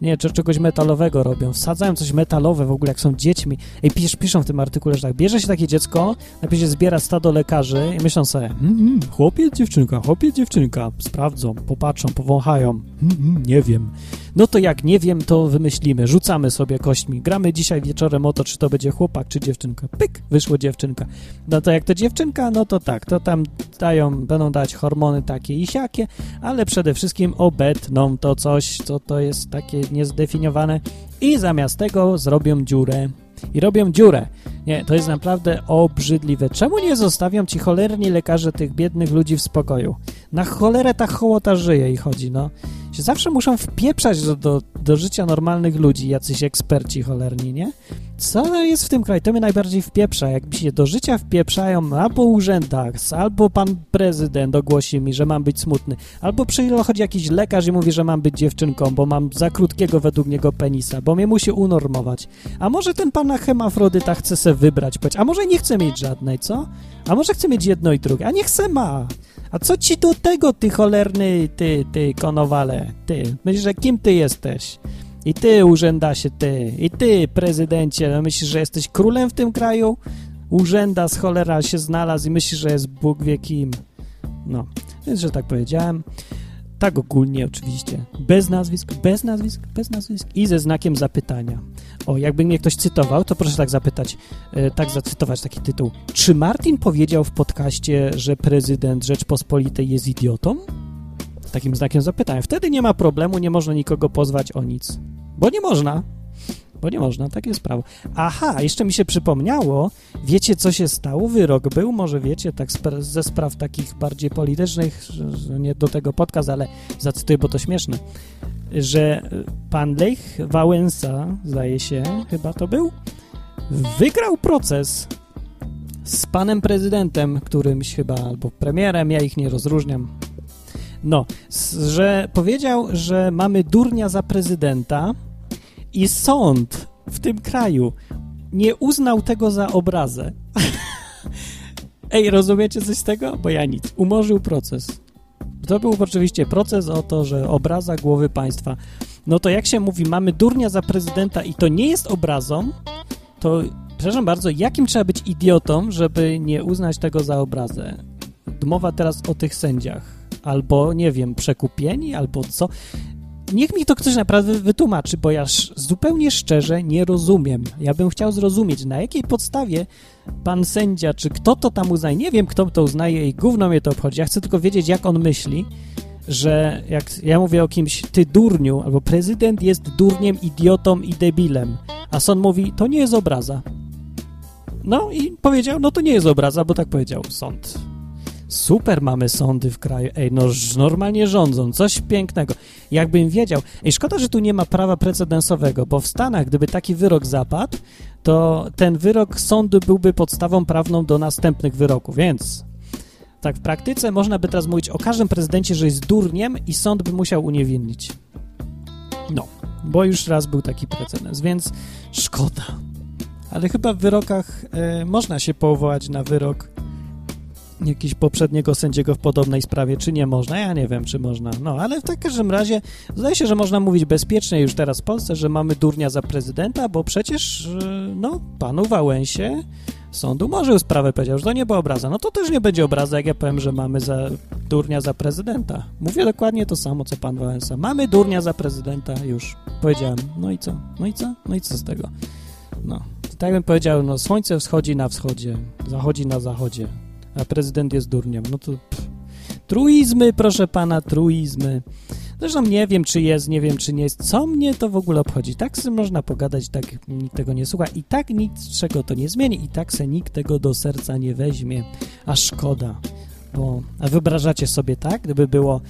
A: nie, czegoś metalowego robią, wsadzają coś metalowe w ogóle, jak są dziećmi. Ej, pisz, piszą w tym artykule, że tak, bierze się takie dziecko, najpierw się zbiera stado lekarzy i myślą sobie, mm, mm, chłopiec, dziewczynka, chłopiec, dziewczynka, sprawdzą, popatrzą, powąchają, mm, mm, nie wiem. No to jak nie wiem, to wymyślimy, rzucamy sobie kośćmi, gramy dzisiaj wieczorem o to, czy to będzie chłopak, czy dziewczynka. Pyk, wyszło dziewczynka. No to jak to dziewczynka, no to tak, to tam dają, będą dać hormony takie i siakie, ale przede wszystkim obetną to coś, co to jest takie niezdefiniowane i zamiast tego zrobią dziurę. I robią dziurę. Nie, to jest naprawdę obrzydliwe. Czemu nie zostawią ci cholerni lekarze tych biednych ludzi w spokoju? Na cholerę ta hołota żyje i chodzi, no się zawsze muszą wpieprzać do, do, do życia normalnych ludzi, jacyś eksperci cholerni, nie? Co jest w tym kraju? To mnie najbardziej wpieprza. Jakby się do życia wpieprzają albo urzędach, albo pan prezydent ogłosi mi, że mam być smutny, albo przychodzi jakiś lekarz i mówi, że mam być dziewczynką, bo mam za krótkiego według niego penisa, bo mnie musi unormować. A może ten pana hemafrodyta chce se wybrać, a może nie chce mieć żadnej, co? A może chce mieć jedno i drugie, a nie chce ma. A co ci do tego, ty cholerny, ty, ty, konowale, ty? Myślisz, że kim ty jesteś? I ty, urzędasie, ty, i ty, prezydencie, no myślisz, że jesteś królem w tym kraju? Urzęda z cholera się znalazł i myślisz, że jest Bóg wie kim. No, więc, że tak powiedziałem. Tak ogólnie oczywiście. Bez nazwisk, bez nazwisk, bez nazwisk i ze znakiem zapytania. O, jakby mnie ktoś cytował, to proszę tak zapytać, e, tak zacytować taki tytuł. Czy Martin powiedział w podcaście, że prezydent Rzeczpospolitej jest idiotą? Takim znakiem zapytania. Wtedy nie ma problemu, nie można nikogo pozwać o nic. Bo nie można. Bo nie można, takie jest prawo. Aha, jeszcze mi się przypomniało, wiecie co się stało? Wyrok był, może wiecie, tak ze spraw takich bardziej politycznych, nie do tego podcast, ale zacytuję, bo to śmieszne, że pan Lech Wałęsa, zdaje się, chyba to był, wygrał proces z panem prezydentem, którymś chyba, albo premierem, ja ich nie rozróżniam. No, że powiedział, że mamy durnia za prezydenta, i sąd w tym kraju nie uznał tego za obrazę. Ej, rozumiecie coś z tego? Bo ja nic. Umorzył proces. To był oczywiście proces o to, że obraza głowy państwa. No to jak się mówi, mamy durnia za prezydenta i to nie jest obrazą, to przepraszam bardzo, jakim trzeba być idiotą, żeby nie uznać tego za obrazę? Mowa teraz o tych sędziach. Albo, nie wiem, przekupieni, albo co niech mi to ktoś naprawdę wytłumaczy, bo ja zupełnie szczerze nie rozumiem. Ja bym chciał zrozumieć, na jakiej podstawie pan sędzia, czy kto to tam uznaje, nie wiem, kto to uznaje i gówno mnie to obchodzi. Ja chcę tylko wiedzieć, jak on myśli, że jak ja mówię o kimś, ty durniu, albo prezydent jest durniem, idiotą i debilem, a sąd mówi, to nie jest obraza. No i powiedział, no to nie jest obraza, bo tak powiedział sąd. Super mamy sądy w kraju. Ej, no normalnie rządzą, coś pięknego. Jakbym wiedział. Ej, szkoda, że tu nie ma prawa precedensowego, bo w Stanach, gdyby taki wyrok zapadł, to ten wyrok sądu byłby podstawą prawną do następnych wyroków, więc tak w praktyce można by teraz mówić o każdym prezydencie, że jest durniem i sąd by musiał uniewinnić. No, bo już raz był taki precedens, więc szkoda. Ale chyba w wyrokach e, można się powołać na wyrok jakiegoś poprzedniego sędziego w podobnej sprawie, czy nie można. Ja nie wiem, czy można. No, ale w każdym razie zdaje się, że można mówić bezpiecznie już teraz w Polsce, że mamy durnia za prezydenta, bo przecież, e, no, panu Wałęsie sąd umorzył sprawę, powiedział, że to nie była obraza. No to też nie będzie obraza, jak ja powiem, że mamy za durnia za prezydenta. Mówię dokładnie to samo, co pan Wałęsa. Mamy durnia za prezydenta, już powiedziałem. No i co? No i co? No i co z tego? No, tak bym powiedział, no słońce wschodzi na wschodzie, zachodzi na zachodzie, a prezydent jest durniem. No to pff. truizmy, proszę pana, truizmy. Zresztą nie wiem, czy jest, nie wiem, czy nie jest. Co mnie to w ogóle obchodzi? Tak sobie można pogadać, tak nikt tego nie słucha i tak niczego to nie zmieni i tak se nikt tego do serca nie weźmie. A szkoda, bo... A wyobrażacie sobie tak, gdyby było...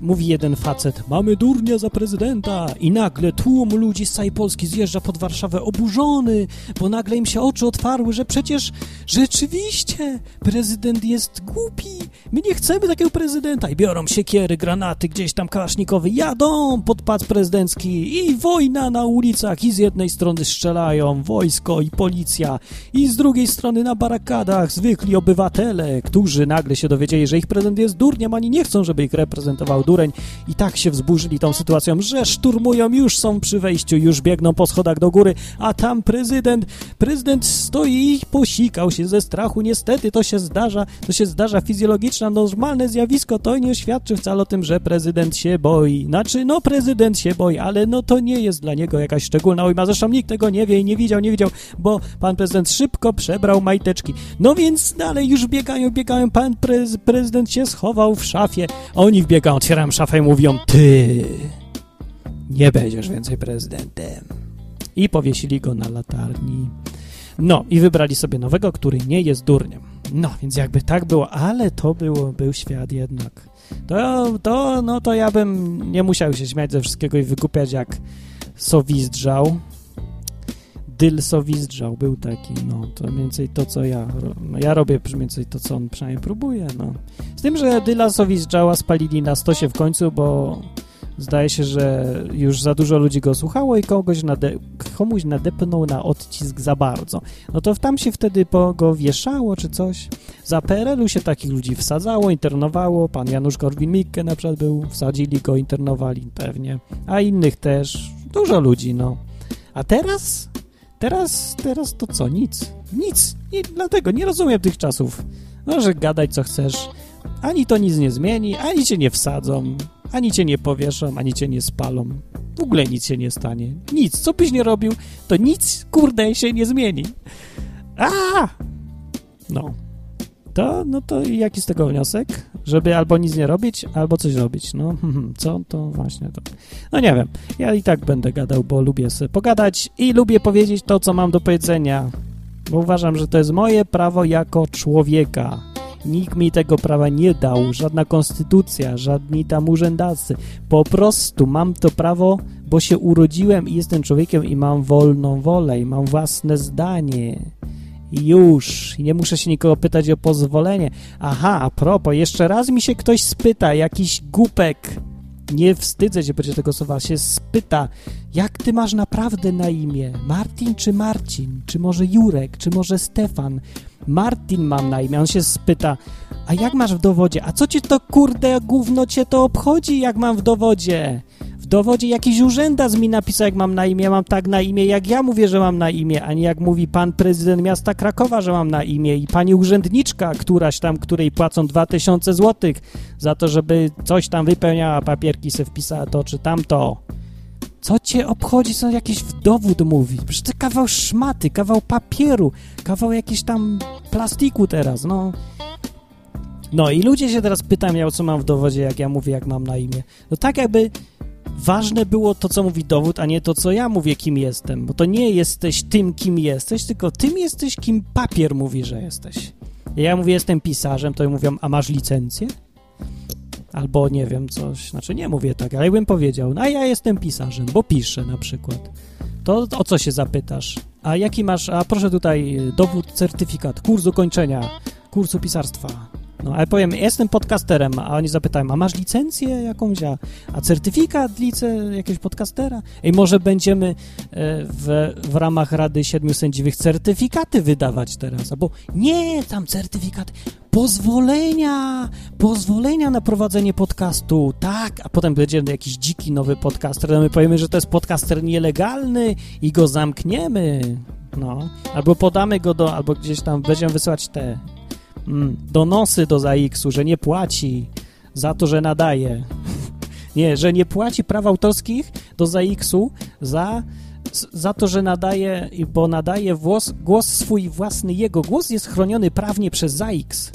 A: Mówi jeden facet, mamy durnia za prezydenta. I nagle tłum ludzi z całej Polski zjeżdża pod Warszawę oburzony, bo nagle im się oczy otwarły, że przecież rzeczywiście prezydent jest głupi, my nie chcemy takiego prezydenta. I biorą siekiery, granaty, gdzieś tam kałasznikowy, jadą pod pac prezydencki. I wojna na ulicach. I z jednej strony strzelają wojsko i policja. I z drugiej strony na barakadach zwykli obywatele, którzy nagle się dowiedzieli, że ich prezydent jest durniem, ani nie chcą, żeby ich reprezentował dureń i tak się wzburzyli tą sytuacją, że szturmują, już są przy wejściu, już biegną po schodach do góry, a tam prezydent, prezydent stoi i posikał się ze strachu, niestety to się zdarza, to się zdarza fizjologiczne, normalne zjawisko, to nie świadczy wcale o tym, że prezydent się boi, znaczy no prezydent się boi, ale no to nie jest dla niego jakaś szczególna ujma, zresztą nikt tego nie wie i nie widział, nie widział, bo pan prezydent szybko przebrał majteczki, no więc dalej już biegają, biegają, pan prez, prezydent się schował w szafie, oni wbiegają, otwierają szafę i mówią, ty nie będziesz więcej prezydentem. I powiesili go na latarni. No, i wybrali sobie nowego, który nie jest durniem. No, więc jakby tak było, ale to było, był świat jednak. To, to, no to ja bym nie musiał się śmiać ze wszystkiego i wykupiać jak sowizdrzał. Dyl sowizdrzał był taki, no, to mniej więcej to, co ja, no, ja robię mniej więcej to, co on przynajmniej próbuje, no. Z tym, że Dyla sowizdrzała spalili na stosie w końcu, bo zdaje się, że już za dużo ludzi go słuchało i kogoś nade, komuś nadepnął na odcisk za bardzo. No to tam się wtedy po go wieszało czy coś. Za PRL-u się takich ludzi wsadzało, internowało. Pan Janusz Korwin-Mikke na przykład był, wsadzili go, internowali pewnie. A innych też. Dużo ludzi, no. A teraz? Teraz, teraz to co? Nic. Nic. Nie, dlatego nie rozumiem tych czasów. Może gadać co chcesz. Ani to nic nie zmieni, ani cię nie wsadzą, ani cię nie powieszą, ani cię nie spalą. W ogóle nic się nie stanie. Nic. Co byś nie robił, to nic, kurde, się nie zmieni. A! No. To, no to jaki z tego wniosek? Żeby albo nic nie robić, albo coś robić. No, hmm, co? To właśnie to. No nie wiem. Ja i tak będę gadał, bo lubię sobie pogadać i lubię powiedzieć to, co mam do powiedzenia. Bo uważam, że to jest moje prawo jako człowieka. Nikt mi tego prawa nie dał, żadna konstytucja, żadni tam urzędacy. Po prostu mam to prawo, bo się urodziłem i jestem człowiekiem i mam wolną wolę i mam własne zdanie. Już. Nie muszę się nikogo pytać o pozwolenie. Aha, a propos, jeszcze raz mi się ktoś spyta, jakiś głupek, nie wstydzę się powiedzieć tego słowa, się spyta, jak ty masz naprawdę na imię? Martin czy Marcin? Czy może Jurek? Czy może Stefan? Martin mam na imię. On się spyta, a jak masz w dowodzie? A co ci to kurde gówno cię to obchodzi, jak mam w dowodzie? Dowodzie jakiś urzędas mi napisał, jak mam na imię. Mam tak na imię, jak ja mówię, że mam na imię, a nie jak mówi pan prezydent miasta Krakowa, że mam na imię i pani urzędniczka, któraś tam, której płacą 2000 złotych za to, żeby coś tam wypełniała, papierki se wpisała to czy tamto. Co cię obchodzi, co jakiś dowód mówi? Przecież to kawał szmaty, kawał papieru, kawał jakiś tam plastiku teraz, no. No i ludzie się teraz pytają, co mam w dowodzie, jak ja mówię, jak mam na imię. No tak jakby ważne było to, co mówi dowód, a nie to, co ja mówię, kim jestem. Bo to nie jesteś tym, kim jesteś, tylko tym jesteś, kim papier mówi, że jesteś. Ja mówię, jestem pisarzem, to mówią, a masz licencję? Albo nie wiem, coś, znaczy nie mówię tak, ale jakbym powiedział, no a ja jestem pisarzem, bo piszę na przykład. To o co się zapytasz? A jaki masz, a proszę tutaj dowód, certyfikat, kurs ukończenia, kursu pisarstwa. No, ale powiem, jestem podcasterem, a oni zapytają, a masz licencję jakąś, a, a certyfikat lice jakiegoś podcastera? I może będziemy e, w, w ramach Rady Siedmiu Sędziwych certyfikaty wydawać teraz, albo nie, tam certyfikaty, pozwolenia, pozwolenia na prowadzenie podcastu, tak, a potem będzie jakiś dziki nowy podcaster, no my powiemy, że to jest podcaster nielegalny i go zamkniemy, no, albo podamy go do, albo gdzieś tam będziemy wysyłać te donosy do ZAX-u, że nie płaci za to, że nadaje. nie, że nie płaci praw autorskich do ZAX-u za, za to, że nadaje, bo nadaje głos, głos swój własny. Jego głos jest chroniony prawnie przez ZAX.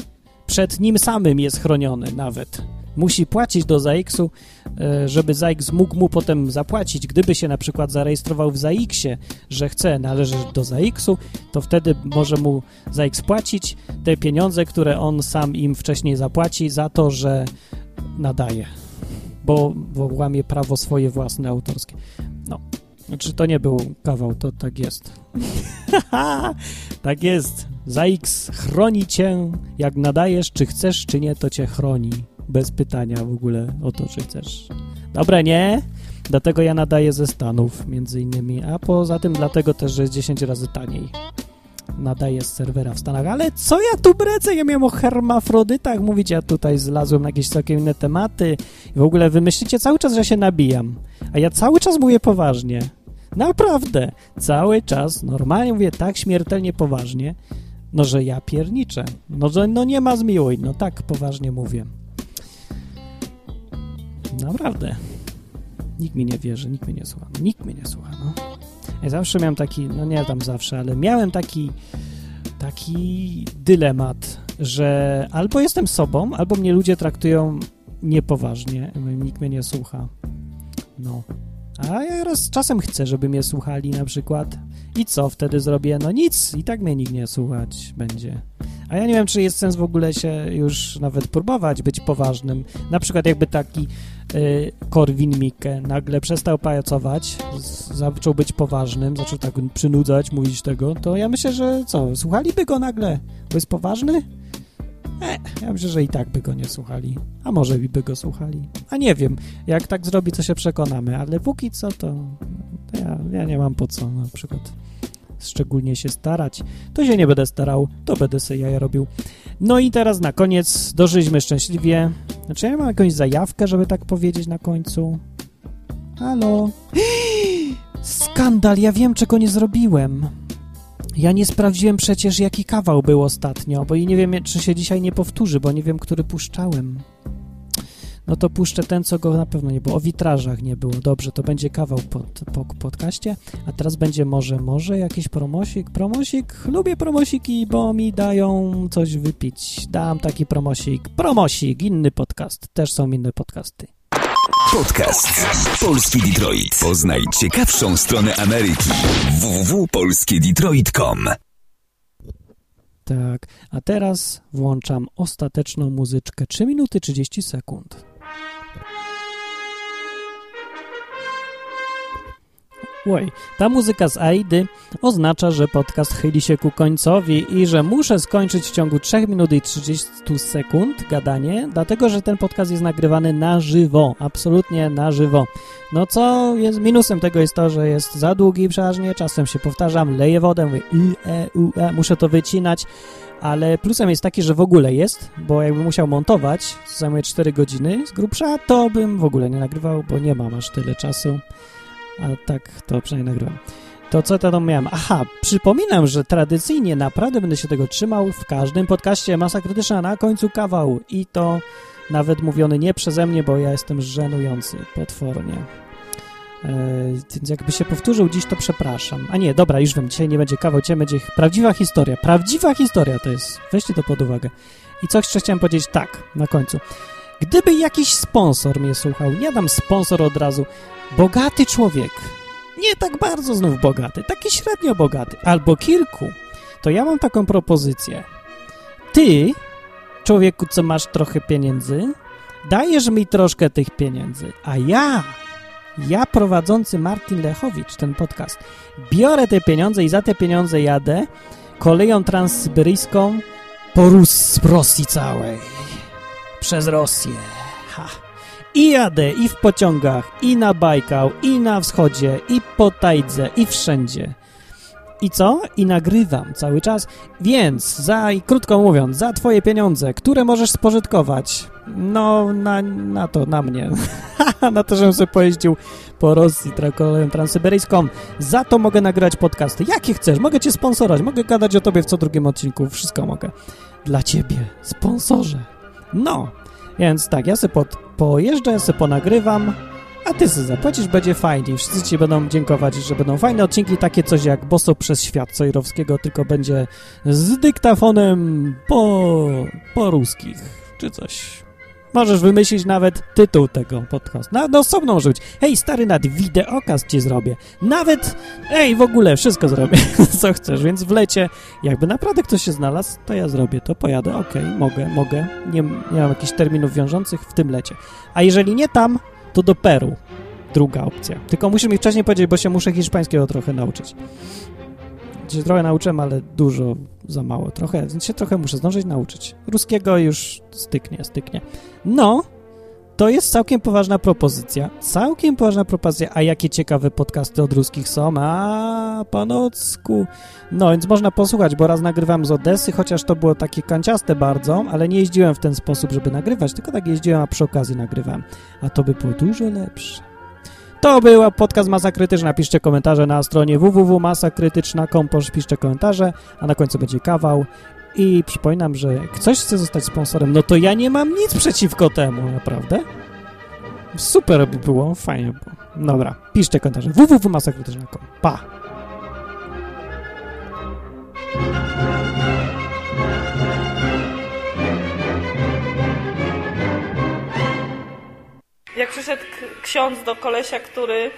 A: Przed nim samym jest chroniony nawet. Musi płacić do ZAX-u, e, żeby ZAX mógł mu potem zapłacić. Gdyby się na przykład zarejestrował w ZAX-ie, że chce należeć do ZAX-u, to wtedy może mu ZAX płacić te pieniądze, które on sam im wcześniej zapłaci za to, że nadaje, bo, bo łamie prawo swoje własne autorskie. No, znaczy to nie był kawał, to tak jest. tak jest. ZAX chroni cię, jak nadajesz, czy chcesz, czy nie, to cię chroni bez pytania w ogóle o to, czy chcesz. Dobra, nie? Dlatego ja nadaję ze Stanów, między innymi, a poza tym dlatego też, że jest 10 razy taniej. Nadaję z serwera w Stanach, ale co ja tu brecę? Ja miałem o hermafrodytach mówić, ja tutaj zlazłem na jakieś całkiem inne tematy i w ogóle wymyślicie cały czas, że się nabijam, a ja cały czas mówię poważnie. Naprawdę, cały czas, normalnie mówię tak śmiertelnie poważnie, no że ja pierniczę, no że no nie ma zmiłuj, no tak poważnie mówię. Naprawdę. Nikt mi nie wierzy, nikt mnie nie słucha. Nikt mnie nie słucha, no. Ja zawsze miałem taki, no nie tam zawsze, ale miałem taki taki dylemat, że albo jestem sobą, albo mnie ludzie traktują niepoważnie, nikt mnie nie słucha. No. A ja raz czasem chcę, żeby mnie słuchali na przykład. I co wtedy zrobię? No nic, i tak mnie nikt nie słuchać będzie. A ja nie wiem, czy jest sens w ogóle się już nawet próbować być poważnym. Na przykład jakby taki Korwin Mikke nagle przestał pajacować, zaczął być poważnym, zaczął tak przynudzać, mówić tego, to ja myślę, że co, słuchaliby go nagle, bo jest poważny? E, ja myślę, że i tak by go nie słuchali. A może by go słuchali. A nie wiem, jak tak zrobi, to się przekonamy, ale póki co to, to ja, ja nie mam po co na przykład szczególnie się starać. To się nie będę starał, to będę sobie jaja robił. No i teraz na koniec dożyliśmy szczęśliwie. Znaczy ja mam jakąś zajawkę, żeby tak powiedzieć na końcu. Halo? Skandal, ja wiem, czego nie zrobiłem. Ja nie sprawdziłem przecież, jaki kawał był ostatnio, bo i nie wiem, czy się dzisiaj nie powtórzy, bo nie wiem, który puszczałem. No to puszczę ten, co go na pewno nie było. O witrażach nie było. Dobrze, to będzie kawał pod, po podcaście. A teraz będzie może, może jakiś promosik. Promosik? Lubię promosiki, bo mi dają coś wypić. Dam taki promosik. Promosik, inny podcast. Też są inne podcasty.
J: Podcast Polski Detroit. Poznaj ciekawszą stronę Ameryki. www.polskiedetroit.com
A: Tak, a teraz włączam ostateczną muzyczkę. 3 minuty 30 sekund. Oj, ta muzyka z Aidy oznacza, że podcast chyli się ku końcowi i że muszę skończyć w ciągu 3 minut i 30 sekund gadanie, dlatego że ten podcast jest nagrywany na żywo, absolutnie na żywo. No co jest minusem tego jest to, że jest za długi przeważnie, czasem się powtarzam, leję wodę, mówię i, e, u, e, muszę to wycinać, ale plusem jest taki, że w ogóle jest, bo jakbym musiał montować, co zajmuje 4 godziny z grubsza, to bym w ogóle nie nagrywał, bo nie mam aż tyle czasu. A tak to przynajmniej nagrywam. To co to tam miałem? Aha, przypominam, że tradycyjnie naprawdę będę się tego trzymał w każdym podcaście Masa Krytyczna na końcu kawał i to nawet mówiony nie przeze mnie, bo ja jestem żenujący potwornie. Eee, więc jakby się powtórzył dziś, to przepraszam. A nie, dobra, już wiem, dzisiaj nie będzie kawał, dzisiaj będzie prawdziwa historia. Prawdziwa historia to jest, weźcie to pod uwagę. I co jeszcze chciałem powiedzieć tak, na końcu. Gdyby jakiś sponsor mnie słuchał, nie dam sponsor od razu, bogaty człowiek, nie tak bardzo znów bogaty, taki średnio bogaty, albo kilku, to ja mam taką propozycję. Ty, człowieku, co masz trochę pieniędzy, dajesz mi troszkę tych pieniędzy, a ja, ja prowadzący Martin Lechowicz, ten podcast, biorę te pieniądze i za te pieniądze jadę koleją transsyberyjską po Rus Rosji całej. Przez Rosję. Ha. I jadę i w pociągach, i na Bajkał, i na wschodzie, i po Tajdze, i wszędzie. I co? I nagrywam cały czas. Więc, za, i krótko mówiąc, za twoje pieniądze, które możesz spożytkować, no, na, na to, na mnie. na to, żebym sobie pojeździł po Rosji koleją transsyberyjską. Za to mogę nagrać podcasty. Jakie chcesz? Mogę cię sponsorować. Mogę gadać o tobie w co drugim odcinku. Wszystko mogę. Dla ciebie, sponsorze. No, więc tak, ja sobie pod, pojeżdżę, sobie ponagrywam, a ty sobie zapłacisz, będzie fajnie. Wszyscy ci będą dziękować, że będą fajne odcinki, takie coś jak Boso przez świat Cojrowskiego, tylko będzie z dyktafonem po, po ruskich, czy coś. Możesz wymyślić nawet tytuł tego podcastu. Na, no osobno może być. Hej, stary, nad wideokaz ci zrobię. Nawet, ej, w ogóle wszystko zrobię, co chcesz, więc w lecie, jakby naprawdę ktoś się znalazł, to ja zrobię to, pojadę, okej, mogę, mogę. Nie, nie mam jakichś terminów wiążących w tym lecie. A jeżeli nie tam, to do Peru. Druga opcja. Tylko musisz mi wcześniej powiedzieć, bo się muszę hiszpańskiego trochę nauczyć. Się trochę nauczyłem, ale dużo za mało. Trochę, więc się trochę muszę zdążyć nauczyć. Ruskiego już styknie, styknie. No, to jest całkiem poważna propozycja. Całkiem poważna propozycja. A jakie ciekawe podcasty od ruskich są? A, panocku. No, więc można posłuchać, bo raz nagrywam z Odessy, chociaż to było takie kanciaste bardzo, ale nie jeździłem w ten sposób, żeby nagrywać, tylko tak jeździłem, a przy okazji nagrywałem. A to by było dużo lepsze. To była podcast Masa Krytyczna. Piszcie komentarze na stronie www.masakrytyczna.com. Piszcie komentarze, a na końcu będzie kawał. I przypominam, że jak ktoś chce zostać sponsorem, no to ja nie mam nic przeciwko temu, naprawdę. Super by było, fajnie by było. Dobra, piszcie komentarze www.masakrytyczna.com. Pa!
K: Jak przyszedł ksiądz do kolesia, który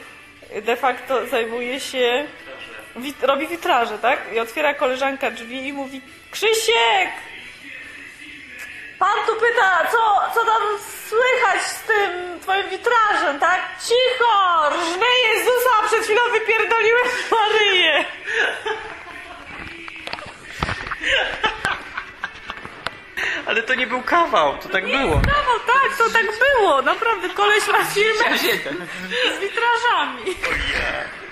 K: de facto zajmuje się, wit, robi witraże, tak? I otwiera koleżanka drzwi i mówi Krzysiek! Pan tu pyta, co, co tam słychać z tym twoim witrażem, tak? Cicho! Rżnę Jezusa, a przed chwilą wypierdoliłem Maryję!
L: Ale to nie był kawał, to tak było.
K: Brawo, tak, to tak było, naprawdę, koleś ma firmę z witrażami.
L: Oh yeah.